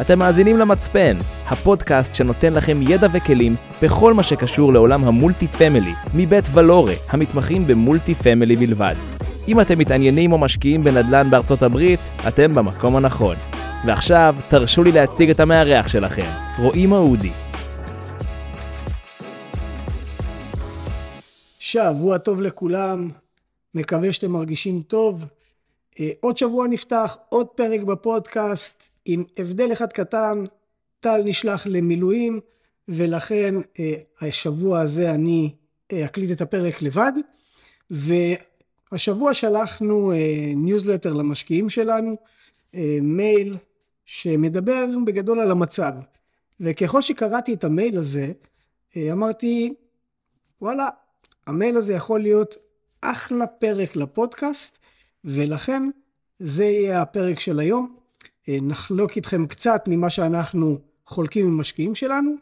אתם מאזינים למצפן, הפודקאסט שנותן לכם ידע וכלים בכל מה שקשור לעולם ה multi family, מבית ולורה, המתמחים ב multi family בלבד. אם אתם מתעניינים או משקיעים בנדל"ן בארצות הברית, אתם במקום הנכון. ועכשיו, תרשו לי להציג את המארח שלכם, רועי מעודי. שבוע טוב לכולם, מקווה שאתם מרגישים טוב. אה, עוד שבוע נפתח, עוד פרק בפודקאסט, עם הבדל אחד קטן, טל נשלח למילואים, ולכן אה, השבוע הזה אני אה, אקליט את הפרק לבד. והשבוע שלחנו ניוזלטר למשקיעים שלנו, מייל שמדבר בגדול על המצב. וככל שקראתי את המייל הזה, אמרתי, וואלה, המייל הזה יכול להיות אחלה פרק לפודקאסט, ולכן זה יהיה הפרק של היום. אה, נחלוק איתכם קצת ממה שאנחנו חולקים עם משקיעים שלנו,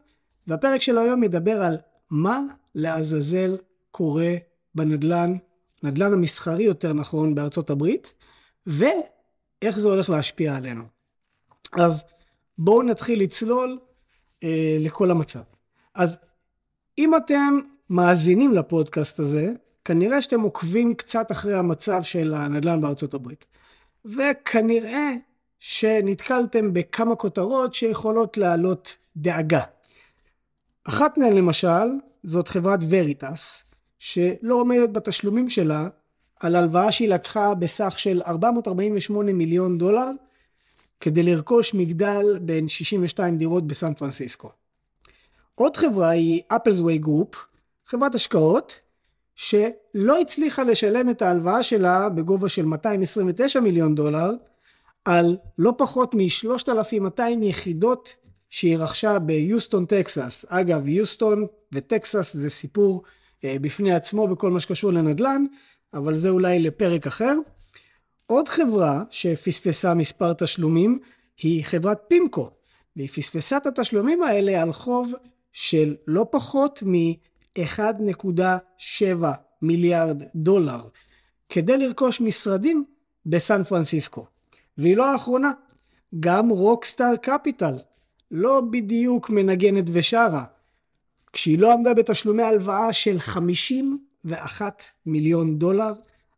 והפרק של היום ידבר על מה לעזאזל קורה בנדלן, נדלן המסחרי יותר נכון בארצות הברית, ואיך זה הולך להשפיע עלינו. אז בואו נתחיל לצלול אה, לכל המצב. אז אם אתם מאזינים לפודקאסט הזה, כנראה שאתם עוקבים קצת אחרי המצב של הנדל"ן בארצות הברית. וכנראה שנתקלתם בכמה כותרות שיכולות להעלות דאגה. אחת מהן למשל, זאת חברת וריטס, שלא עומדת בתשלומים שלה על הלוואה שהיא לקחה בסך של 448 מיליון דולר כדי לרכוש מגדל בן 62 דירות בסן פרנסיסקו. עוד חברה היא אפלסווי גרופ, חברת השקעות, שלא הצליחה לשלם את ההלוואה שלה בגובה של 229 מיליון דולר, על לא פחות מ-3,200 יחידות שהיא רכשה ביוסטון, טקסס. אגב, יוסטון וטקסס זה סיפור אה, בפני עצמו בכל מה שקשור לנדל"ן, אבל זה אולי לפרק אחר. עוד חברה שפספסה מספר תשלומים היא חברת פימקו, והיא פספסה את התשלומים האלה על חוב של לא פחות מ-1.7 מיליארד דולר, כדי לרכוש משרדים בסן פרנסיסקו. והיא לא האחרונה, גם רוקסטאר קפיטל לא בדיוק מנגנת ושרה. כשהיא לא עמדה בתשלומי הלוואה של 51 מיליון דולר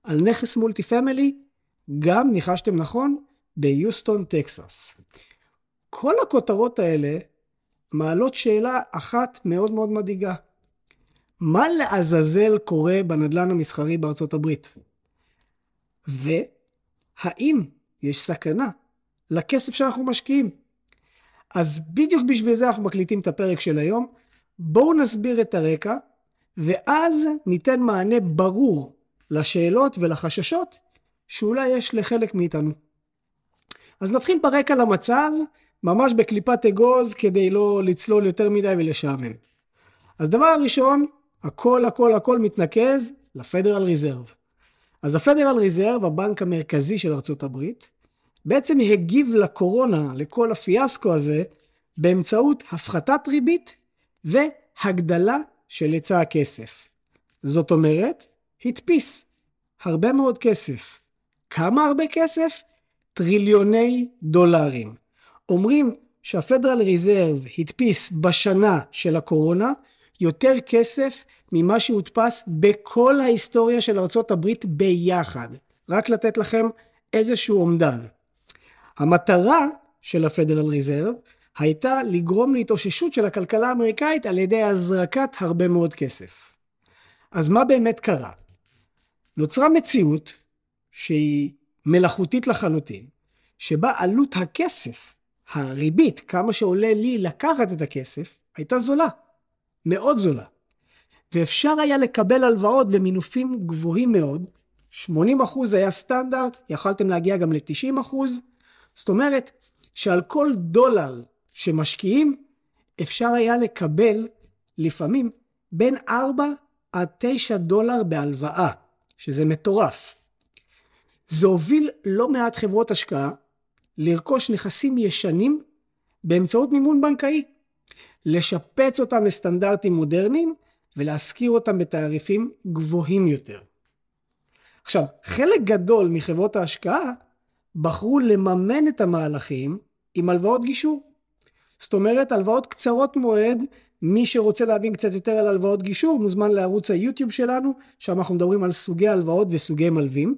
על נכס multi family, גם, ניחשתם נכון, ביוסטון, טקסס. כל הכותרות האלה מעלות שאלה אחת מאוד מאוד מדאיגה. מה לעזאזל קורה בנדל"ן המסחרי בארצות הברית? והאם יש סכנה לכסף שאנחנו משקיעים? אז בדיוק בשביל זה אנחנו מקליטים את הפרק של היום. בואו נסביר את הרקע, ואז ניתן מענה ברור לשאלות ולחששות שאולי יש לחלק מאיתנו. אז נתחיל ברקע למצב, ממש בקליפת אגוז, כדי לא לצלול יותר מדי ולשעמם. אז דבר ראשון, הכל הכל הכל מתנקז לפדרל ריזרב. אז הפדרל ריזרב, הבנק המרכזי של ארצות הברית, בעצם הגיב לקורונה, לכל הפיאסקו הזה, באמצעות הפחתת ריבית והגדלה של היצע הכסף. זאת אומרת, הדפיס הרבה מאוד כסף. כמה הרבה כסף? טריליוני דולרים. אומרים שהפדרל ריזרב הדפיס בשנה של הקורונה יותר כסף ממה שהודפס בכל ההיסטוריה של ארה"ב ביחד. רק לתת לכם איזשהו אומדן. המטרה של הפדרל ריזרב הייתה לגרום להתאוששות של הכלכלה האמריקאית על ידי הזרקת הרבה מאוד כסף. אז מה באמת קרה? נוצרה מציאות שהיא מלאכותית לחלוטין, שבה עלות הכסף, הריבית, כמה שעולה לי לקחת את הכסף, הייתה זולה. מאוד זולה. ואפשר היה לקבל הלוואות במינופים גבוהים מאוד, 80% היה סטנדרט, יכלתם להגיע גם ל-90%, זאת אומרת שעל כל דולר שמשקיעים, אפשר היה לקבל לפעמים בין 4 עד 9 דולר בהלוואה, שזה מטורף. זה הוביל לא מעט חברות השקעה לרכוש נכסים ישנים באמצעות מימון בנקאי. לשפץ אותם לסטנדרטים מודרניים ולהשכיר אותם בתעריפים גבוהים יותר. עכשיו, חלק גדול מחברות ההשקעה בחרו לממן את המהלכים עם הלוואות גישור. זאת אומרת, הלוואות קצרות מועד, מי שרוצה להבין קצת יותר על הלוואות גישור, מוזמן לערוץ היוטיוב שלנו, שם אנחנו מדברים על סוגי הלוואות וסוגי מלווים.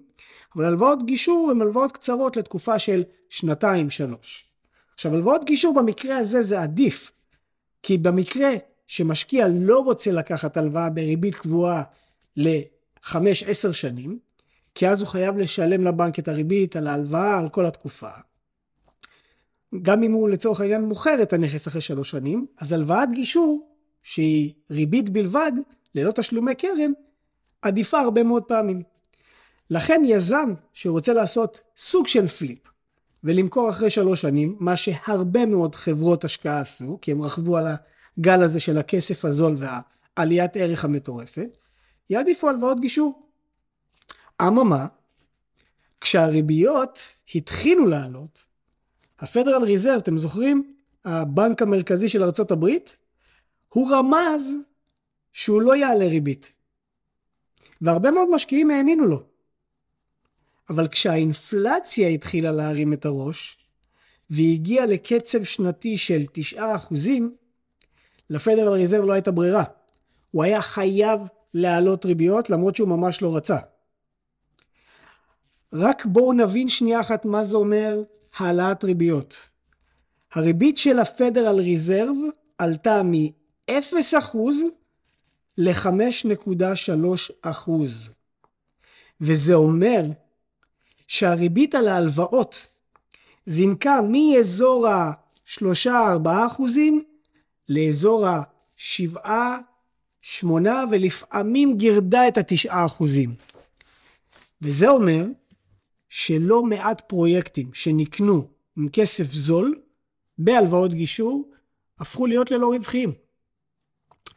אבל הלוואות גישור הן הלוואות קצרות לתקופה של שנתיים, שלוש. עכשיו, הלוואות גישור במקרה הזה זה עדיף, כי במקרה שמשקיע לא רוצה לקחת הלוואה בריבית קבועה ל-5-10 שנים, כי אז הוא חייב לשלם לבנק את הריבית על ההלוואה על כל התקופה. גם אם הוא לצורך העניין מוכר את הנכס אחרי שלוש שנים, אז הלוואת גישור, שהיא ריבית בלבד, ללא תשלומי קרן, עדיפה הרבה מאוד פעמים. לכן יזם שרוצה לעשות סוג של פליפ ולמכור אחרי שלוש שנים, מה שהרבה מאוד חברות השקעה עשו, כי הם רכבו על הגל הזה של הכסף הזול והעליית ערך המטורפת, יעדיפו הלוואות גישור. אממה, כשהריביות התחילו לעלות, הפדרל ריזרב, אתם זוכרים? הבנק המרכזי של ארצות הברית, הוא רמז שהוא לא יעלה ריבית. והרבה מאוד משקיעים האמינו לו. אבל כשהאינפלציה התחילה להרים את הראש, והגיעה לקצב שנתי של 9%, לפדרל ריזרב לא הייתה ברירה. הוא היה חייב להעלות ריביות למרות שהוא ממש לא רצה. רק בואו נבין שנייה אחת מה זה אומר העלאת ריביות. הריבית של הפדרל ריזרב עלתה מ-0% ל-5.3%. וזה אומר שהריבית על ההלוואות זינקה מאזור ה-3-4 אחוזים לאזור ה-7, 8 ולפעמים גירדה את ה-9 אחוזים. וזה אומר שלא מעט פרויקטים שנקנו עם כסף זול בהלוואות גישור הפכו להיות ללא רווחיים.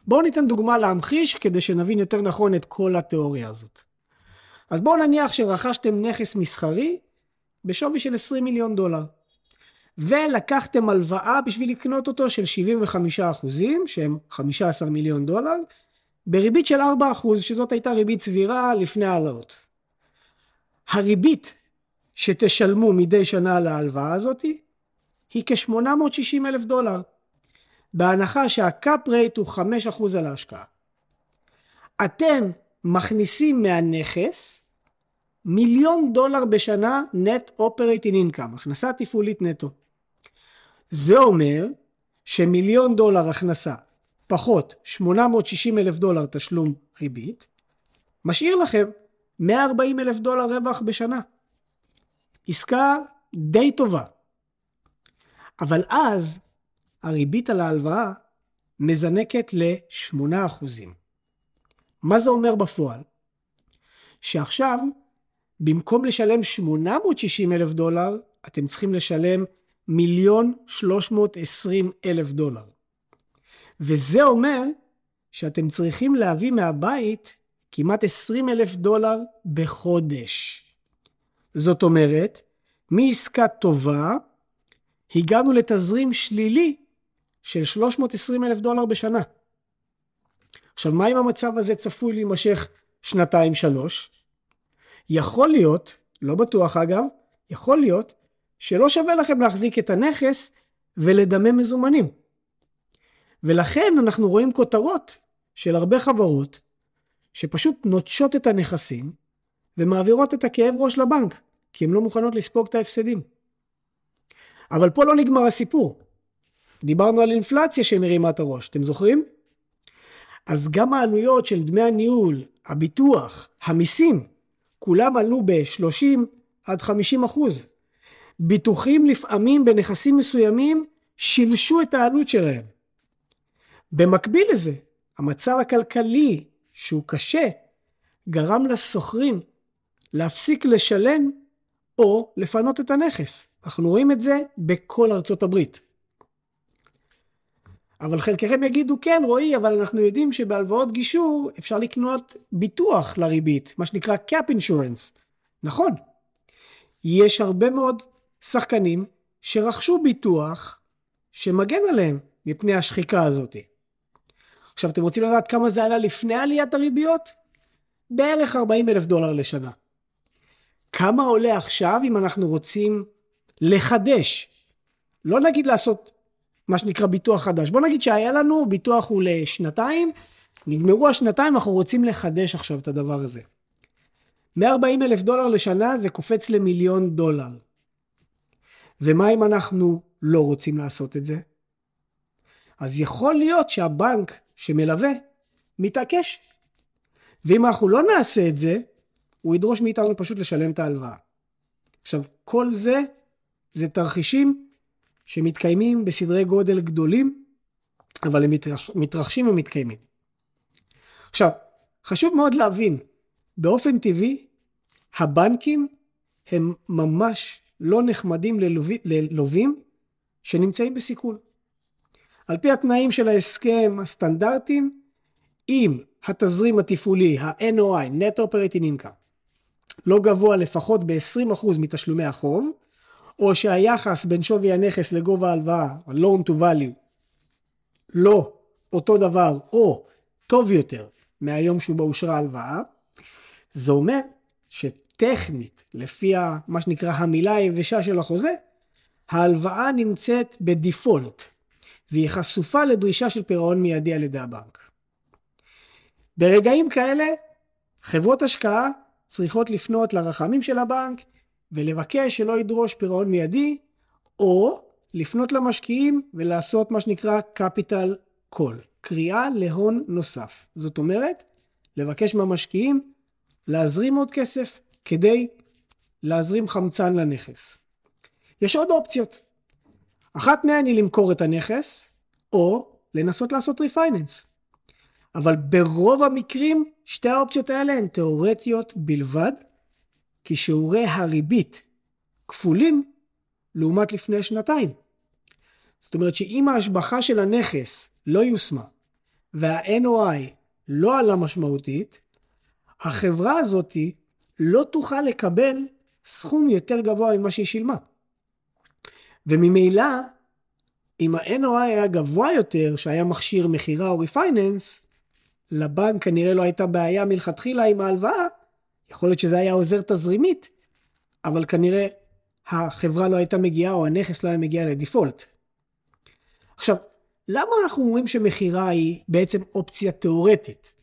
בואו ניתן דוגמה להמחיש כדי שנבין יותר נכון את כל התיאוריה הזאת. אז בואו נניח שרכשתם נכס מסחרי בשווי של 20 מיליון דולר. ולקחתם הלוואה בשביל לקנות אותו של 75 אחוזים, שהם 15 מיליון דולר, בריבית של 4 אחוז, שזאת הייתה ריבית סבירה לפני העלאות. הריבית שתשלמו מדי שנה על ההלוואה הזאת היא כ-860 אלף דולר, בהנחה שה cap rate הוא 5 אחוז על ההשקעה. אתם מכניסים מהנכס מיליון דולר בשנה net operating income, הכנסה תפעולית נטו. זה אומר שמיליון דולר הכנסה פחות 860 אלף דולר תשלום ריבית, משאיר לכם 140 אלף דולר רווח בשנה. עסקה די טובה. אבל אז הריבית על ההלוואה מזנקת ל-8%. מה זה אומר בפועל? שעכשיו במקום לשלם 860 אלף דולר, אתם צריכים לשלם מיליון 320 אלף דולר. וזה אומר שאתם צריכים להביא מהבית כמעט 20 אלף דולר בחודש. זאת אומרת, מעסקה טובה, הגענו לתזרים שלילי של 320 אלף דולר בשנה. עכשיו, מה אם המצב הזה צפוי להימשך שנתיים-שלוש? יכול להיות, לא בטוח אגב, יכול להיות שלא שווה לכם להחזיק את הנכס ולדמם מזומנים. ולכן אנחנו רואים כותרות של הרבה חברות שפשוט נוטשות את הנכסים ומעבירות את הכאב ראש לבנק, כי הן לא מוכנות לספוג את ההפסדים. אבל פה לא נגמר הסיפור. דיברנו על אינפלציה שמרימה את הראש, אתם זוכרים? אז גם העלויות של דמי הניהול, הביטוח, המיסים, כולם עלו ב-30 עד 50 אחוז. ביטוחים לפעמים בנכסים מסוימים שילשו את העלות שלהם. במקביל לזה, המצב הכלכלי, שהוא קשה, גרם לשוכרים להפסיק לשלם או לפנות את הנכס. אנחנו רואים את זה בכל ארצות הברית. אבל חלקכם יגידו, כן, רועי, אבל אנחנו יודעים שבהלוואות גישור אפשר לקנות ביטוח לריבית, מה שנקרא cap insurance. נכון. יש הרבה מאוד שחקנים שרכשו ביטוח שמגן עליהם מפני השחיקה הזאת. עכשיו, אתם רוצים לדעת כמה זה עלה לפני עליית הריביות? בערך 40 אלף דולר לשנה. כמה עולה עכשיו אם אנחנו רוצים לחדש לא נגיד לעשות מה שנקרא ביטוח חדש. בוא נגיד שהיה לנו, ביטוח הוא לשנתיים, נגמרו השנתיים, אנחנו רוצים לחדש עכשיו את הדבר הזה. 140 אלף דולר לשנה זה קופץ למיליון דולר. ומה אם אנחנו לא רוצים לעשות את זה? אז יכול להיות שהבנק שמלווה מתעקש. ואם אנחנו לא נעשה את זה, הוא ידרוש מאיתנו פשוט לשלם את ההלוואה. עכשיו, כל זה, זה תרחישים שמתקיימים בסדרי גודל גדולים, אבל הם מתרח, מתרחשים ומתקיימים. עכשיו, חשוב מאוד להבין, באופן טבעי, הבנקים הם ממש לא נחמדים ללווים, ללווים שנמצאים בסיכון. על פי התנאים של ההסכם הסטנדרטיים, אם התזרים התפעולי, ה-NOI, Net Operating Income, לא גבוה לפחות ב-20% מתשלומי החוב, או שהיחס בין שווי הנכס לגובה ההלוואה, ה-loan to value, לא אותו דבר, או טוב יותר מהיום שבו אושרה ההלוואה, זה אומר שטכנית, לפי מה שנקרא המילה היבשה של החוזה, ההלוואה נמצאת בדיפולט, והיא חשופה לדרישה של פירעון מיידי על ידי הבנק. ברגעים כאלה, חברות השקעה צריכות לפנות לרחמים של הבנק ולבקש שלא ידרוש פירעון מיידי, או לפנות למשקיעים ולעשות מה שנקרא capital call, קריאה להון נוסף. זאת אומרת, לבקש מהמשקיעים להזרים עוד כסף כדי להזרים חמצן לנכס. יש עוד אופציות. אחת מהן היא למכור את הנכס, או לנסות לעשות ריפייננס. אבל ברוב המקרים שתי האופציות האלה הן תאורטיות בלבד, כי שיעורי הריבית כפולים לעומת לפני שנתיים. זאת אומרת שאם ההשבחה של הנכס לא יושמה וה-NOI לא עלה משמעותית, החברה הזאת לא תוכל לקבל סכום יותר גבוה ממה שהיא שילמה. וממילא, אם ה-NOI היה גבוה יותר, שהיה מכשיר מכירה או ריפייננס, לבנק כנראה לא הייתה בעיה מלכתחילה עם ההלוואה, יכול להיות שזה היה עוזר תזרימית, אבל כנראה החברה לא הייתה מגיעה או הנכס לא היה מגיע לדיפולט. עכשיו, למה אנחנו אומרים שמכירה היא בעצם אופציה תאורטית?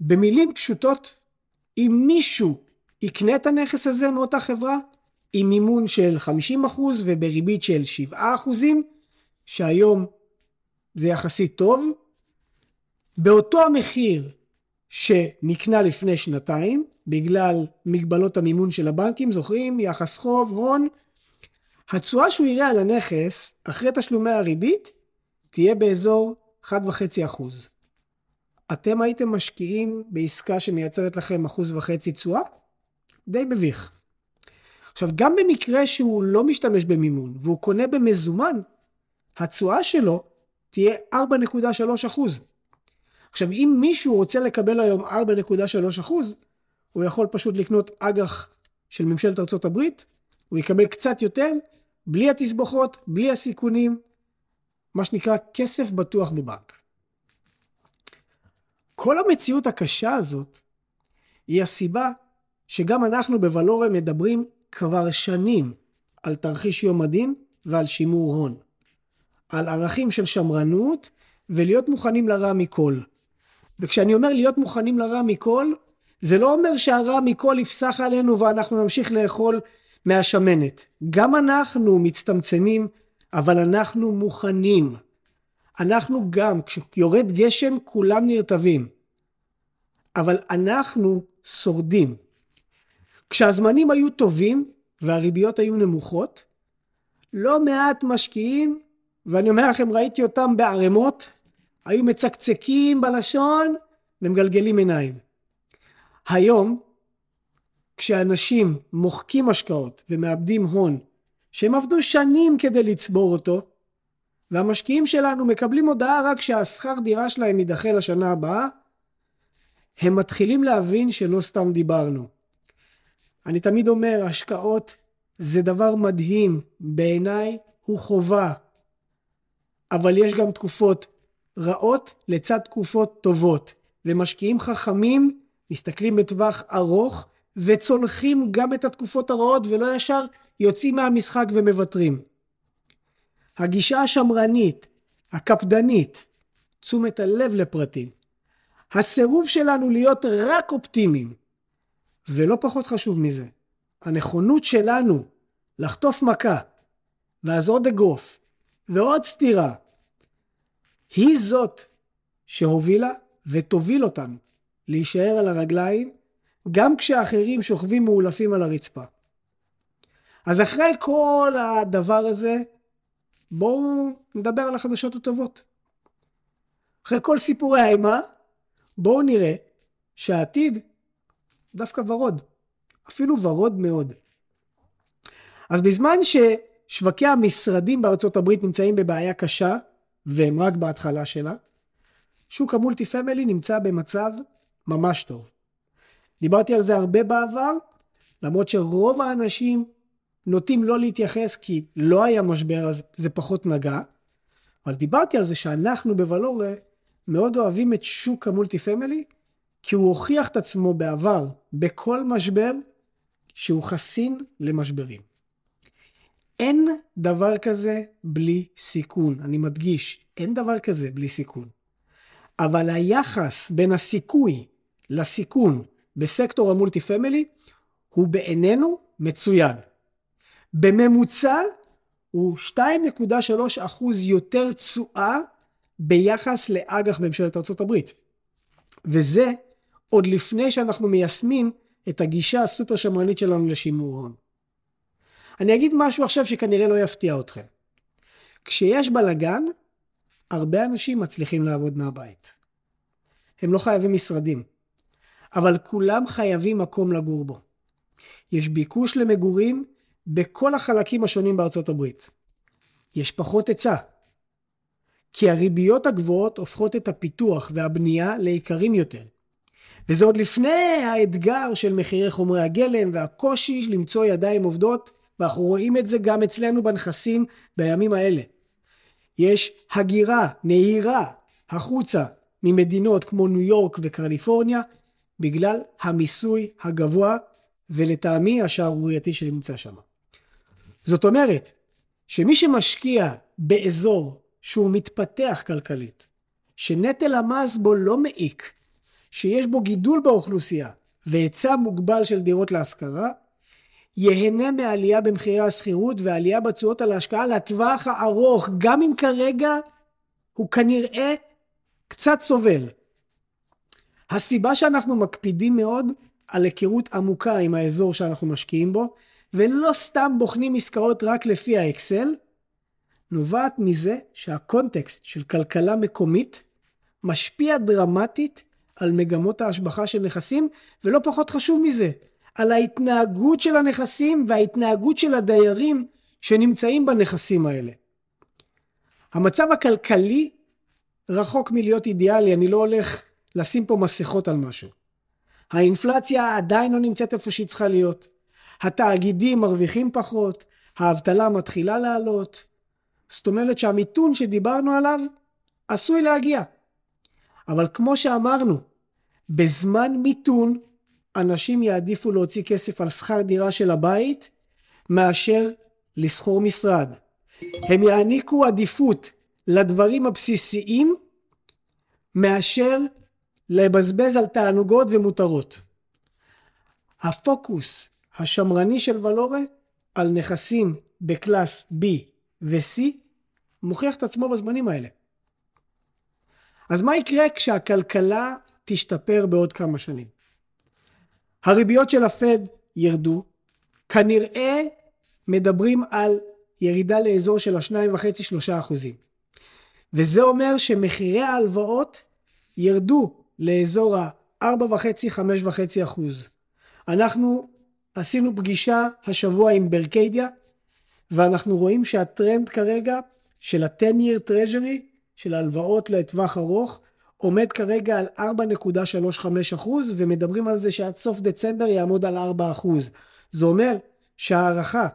במילים פשוטות, אם מישהו יקנה את הנכס הזה מאותה חברה, עם מימון של 50% ובריבית של 7%, שהיום זה יחסית טוב, באותו המחיר שנקנה לפני שנתיים, בגלל מגבלות המימון של הבנקים, זוכרים? יחס חוב, הון. התשואה שהוא יראה על הנכס, אחרי תשלומי הריבית, תהיה באזור 1.5%. אתם הייתם משקיעים בעסקה שמייצרת לכם אחוז וחצי תשואה? די מביך. עכשיו, גם במקרה שהוא לא משתמש במימון והוא קונה במזומן, התשואה שלו תהיה 4.3 אחוז. עכשיו, אם מישהו רוצה לקבל היום 4.3 אחוז, הוא יכול פשוט לקנות אג"ח של ממשלת הברית, הוא יקבל קצת יותר, בלי התסבוכות, בלי הסיכונים, מה שנקרא כסף בטוח בבנק. כל המציאות הקשה הזאת היא הסיבה שגם אנחנו בוולורם מדברים כבר שנים על תרחיש יום הדין ועל שימור הון. על ערכים של שמרנות ולהיות מוכנים לרע מכל. וכשאני אומר להיות מוכנים לרע מכל, זה לא אומר שהרע מכל יפסח עלינו ואנחנו נמשיך לאכול מהשמנת. גם אנחנו מצטמצמים, אבל אנחנו מוכנים. אנחנו גם, כשיורד גשם, כולם נרטבים. אבל אנחנו שורדים. כשהזמנים היו טובים והריביות היו נמוכות, לא מעט משקיעים, ואני אומר לכם, ראיתי אותם בערימות, היו מצקצקים בלשון ומגלגלים עיניים. היום, כשאנשים מוחקים השקעות ומאבדים הון, שהם עבדו שנים כדי לצבור אותו, והמשקיעים שלנו מקבלים הודעה רק שהשכר דירה שלהם יידחה לשנה הבאה, הם מתחילים להבין שלא סתם דיברנו. אני תמיד אומר, השקעות זה דבר מדהים, בעיניי הוא חובה. אבל יש גם תקופות רעות לצד תקופות טובות. ומשקיעים חכמים מסתכלים בטווח ארוך וצולחים גם את התקופות הרעות ולא ישר יוצאים מהמשחק ומוותרים. הגישה השמרנית, הקפדנית, תשומת הלב לפרטים, הסירוב שלנו להיות רק אופטימיים, ולא פחות חשוב מזה, הנכונות שלנו לחטוף מכה, ואז עוד אגרוף, ועוד סטירה, היא זאת שהובילה ותוביל אותנו להישאר על הרגליים, גם כשאחרים שוכבים מאולפים על הרצפה. אז אחרי כל הדבר הזה, בואו נדבר על החדשות הטובות. אחרי כל סיפורי האימה, בואו נראה שהעתיד דווקא ורוד, אפילו ורוד מאוד. אז בזמן ששווקי המשרדים בארצות הברית נמצאים בבעיה קשה, והם רק בהתחלה שלה, שוק המולטי פמילי נמצא במצב ממש טוב. דיברתי על זה הרבה בעבר, למרות שרוב האנשים נוטים לא להתייחס כי לא היה משבר אז זה פחות נגע, אבל דיברתי על זה שאנחנו בוולורה מאוד אוהבים את שוק המולטי פמילי, כי הוא הוכיח את עצמו בעבר בכל משבר שהוא חסין למשברים. אין דבר כזה בלי סיכון, אני מדגיש, אין דבר כזה בלי סיכון. אבל היחס בין הסיכוי לסיכון בסקטור המולטי פמילי הוא בעינינו מצוין. בממוצע הוא 2.3 אחוז יותר תשואה ביחס לאג"ח ממשלת ארה"ב. וזה עוד לפני שאנחנו מיישמים את הגישה הסופר שמרנית שלנו לשימור הון. אני אגיד משהו עכשיו שכנראה לא יפתיע אתכם. כשיש בלאגן, הרבה אנשים מצליחים לעבוד מהבית. הם לא חייבים משרדים, אבל כולם חייבים מקום לגור בו. יש ביקוש למגורים בכל החלקים השונים בארצות הברית. יש פחות היצע. כי הריביות הגבוהות הופכות את הפיתוח והבנייה ליקרים יותר. וזה עוד לפני האתגר של מחירי חומרי הגלם והקושי למצוא ידיים עובדות, ואנחנו רואים את זה גם אצלנו בנכסים בימים האלה. יש הגירה, נהירה, החוצה ממדינות כמו ניו יורק וקליפורניה, בגלל המיסוי הגבוה ולטעמי השערורייתי שנמצא שם. זאת אומרת, שמי שמשקיע באזור שהוא מתפתח כלכלית, שנטל המס בו לא מעיק, שיש בו גידול באוכלוסייה והיצע מוגבל של דירות להשכרה, ייהנה מעלייה במחירי השכירות ועלייה בתשואות על ההשקעה לטווח הארוך, גם אם כרגע הוא כנראה קצת סובל. הסיבה שאנחנו מקפידים מאוד על היכרות עמוקה עם האזור שאנחנו משקיעים בו, ולא סתם בוחנים עסקאות רק לפי האקסל, נובעת מזה שהקונטקסט של כלכלה מקומית משפיע דרמטית על מגמות ההשבחה של נכסים, ולא פחות חשוב מזה, על ההתנהגות של הנכסים וההתנהגות של הדיירים שנמצאים בנכסים האלה. המצב הכלכלי רחוק מלהיות אידיאלי, אני לא הולך לשים פה מסכות על משהו. האינפלציה עדיין לא נמצאת איפה שהיא צריכה להיות. התאגידים מרוויחים פחות, האבטלה מתחילה לעלות. זאת אומרת שהמיתון שדיברנו עליו עשוי להגיע. אבל כמו שאמרנו, בזמן מיתון אנשים יעדיפו להוציא כסף על שכר דירה של הבית מאשר לשכור משרד. הם יעניקו עדיפות לדברים הבסיסיים מאשר לבזבז על תענוגות ומותרות. הפוקוס השמרני של ולורה על נכסים בקלאס B ו-C מוכיח את עצמו בזמנים האלה. אז מה יקרה כשהכלכלה תשתפר בעוד כמה שנים? הריביות של הפד ירדו, כנראה מדברים על ירידה לאזור של ה-2.5-3 אחוזים. וזה אומר שמחירי ההלוואות ירדו לאזור ה-4.5-5.5 אחוז. אנחנו עשינו פגישה השבוע עם ברקיידיה, ואנחנו רואים שהטרנד כרגע של ה-10-year treasury, של ההלוואות לטווח ארוך, עומד כרגע על 4.35 אחוז, ומדברים על זה שעד סוף דצמבר יעמוד על 4 אחוז. זה אומר שההערכה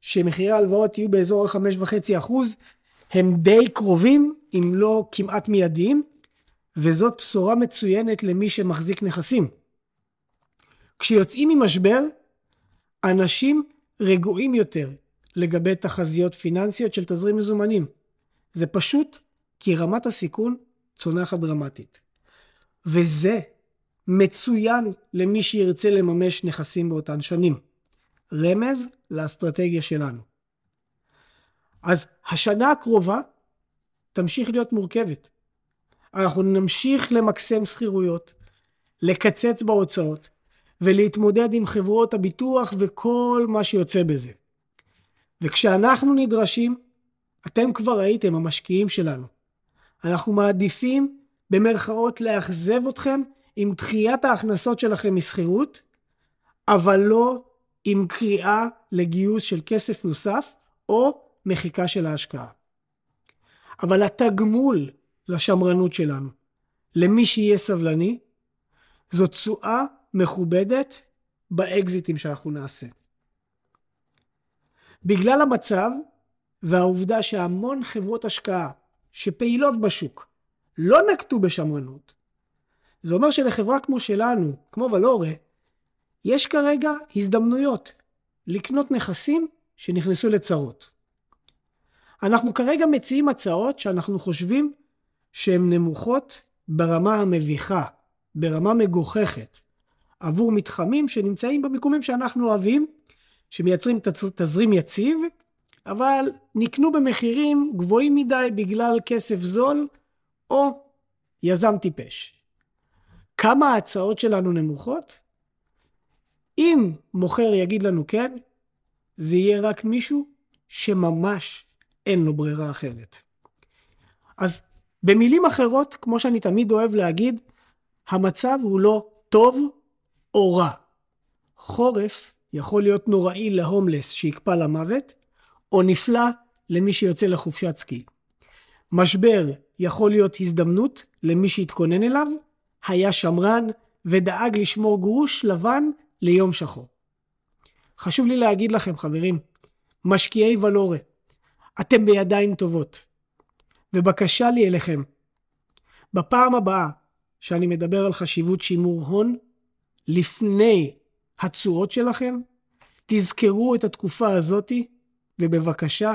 שמחירי ההלוואות יהיו באזור ה-5.5 אחוז, הם די קרובים, אם לא כמעט מיידיים, וזאת בשורה מצוינת למי שמחזיק נכסים. כשיוצאים ממשבר, אנשים רגועים יותר לגבי תחזיות פיננסיות של תזרים מזומנים. זה פשוט כי רמת הסיכון צונחת דרמטית. וזה מצוין למי שירצה לממש נכסים באותן שנים. רמז לאסטרטגיה שלנו. אז השנה הקרובה תמשיך להיות מורכבת. אנחנו נמשיך למקסם שכירויות, לקצץ בהוצאות ולהתמודד עם חברות הביטוח וכל מה שיוצא בזה. וכשאנחנו נדרשים, אתם כבר ראיתם, המשקיעים שלנו. אנחנו מעדיפים במרכאות לאכזב אתכם עם דחיית ההכנסות שלכם משכירות, אבל לא עם קריאה לגיוס של כסף נוסף או מחיקה של ההשקעה. אבל התגמול לשמרנות שלנו, למי שיהיה סבלני, זו תשואה מכובדת באקזיטים שאנחנו נעשה. בגלל המצב והעובדה שהמון חברות השקעה שפעילות בשוק לא נקטו בשמרנות, זה אומר שלחברה כמו שלנו, כמו ולורה, יש כרגע הזדמנויות לקנות נכסים שנכנסו לצרות. אנחנו כרגע מציעים הצעות שאנחנו חושבים שהן נמוכות ברמה המביכה, ברמה מגוחכת, עבור מתחמים שנמצאים במיקומים שאנחנו אוהבים, שמייצרים תזרים יציב, אבל נקנו במחירים גבוהים מדי בגלל כסף זול או יזם טיפש. כמה ההצעות שלנו נמוכות? אם מוכר יגיד לנו כן, זה יהיה רק מישהו שממש אין לו ברירה אחרת. אז במילים אחרות, כמו שאני תמיד אוהב להגיד, המצב הוא לא טוב או רע. חורף יכול להיות נוראי להומלס שיקפא למוות, או נפלא למי שיוצא לחופשת סקי. משבר יכול להיות הזדמנות למי שהתכונן אליו, היה שמרן ודאג לשמור גרוש לבן ליום שחור. חשוב לי להגיד לכם, חברים, משקיעי ולורה, אתם בידיים טובות. ובקשה לי אליכם, בפעם הבאה שאני מדבר על חשיבות שימור הון, לפני התשואות שלכם, תזכרו את התקופה הזאתי, ובבקשה,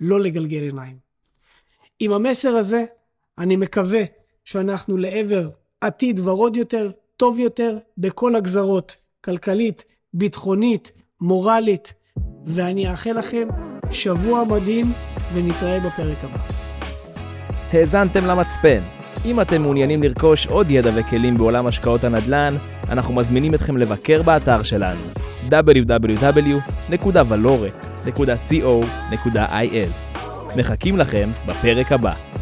לא לגלגל עיניים. עם המסר הזה, אני מקווה שאנחנו לעבר עתיד ורוד יותר, טוב יותר, בכל הגזרות, כלכלית, ביטחונית, מורלית, ואני אאחל לכם שבוע מדהים, ונתראה בפרק הבא. האזנתם למצפן. אם אתם מעוניינים לרכוש עוד ידע וכלים בעולם השקעות הנדל"ן, אנחנו מזמינים אתכם לבקר באתר שלנו www.valore.co.il. מחכים לכם בפרק הבא.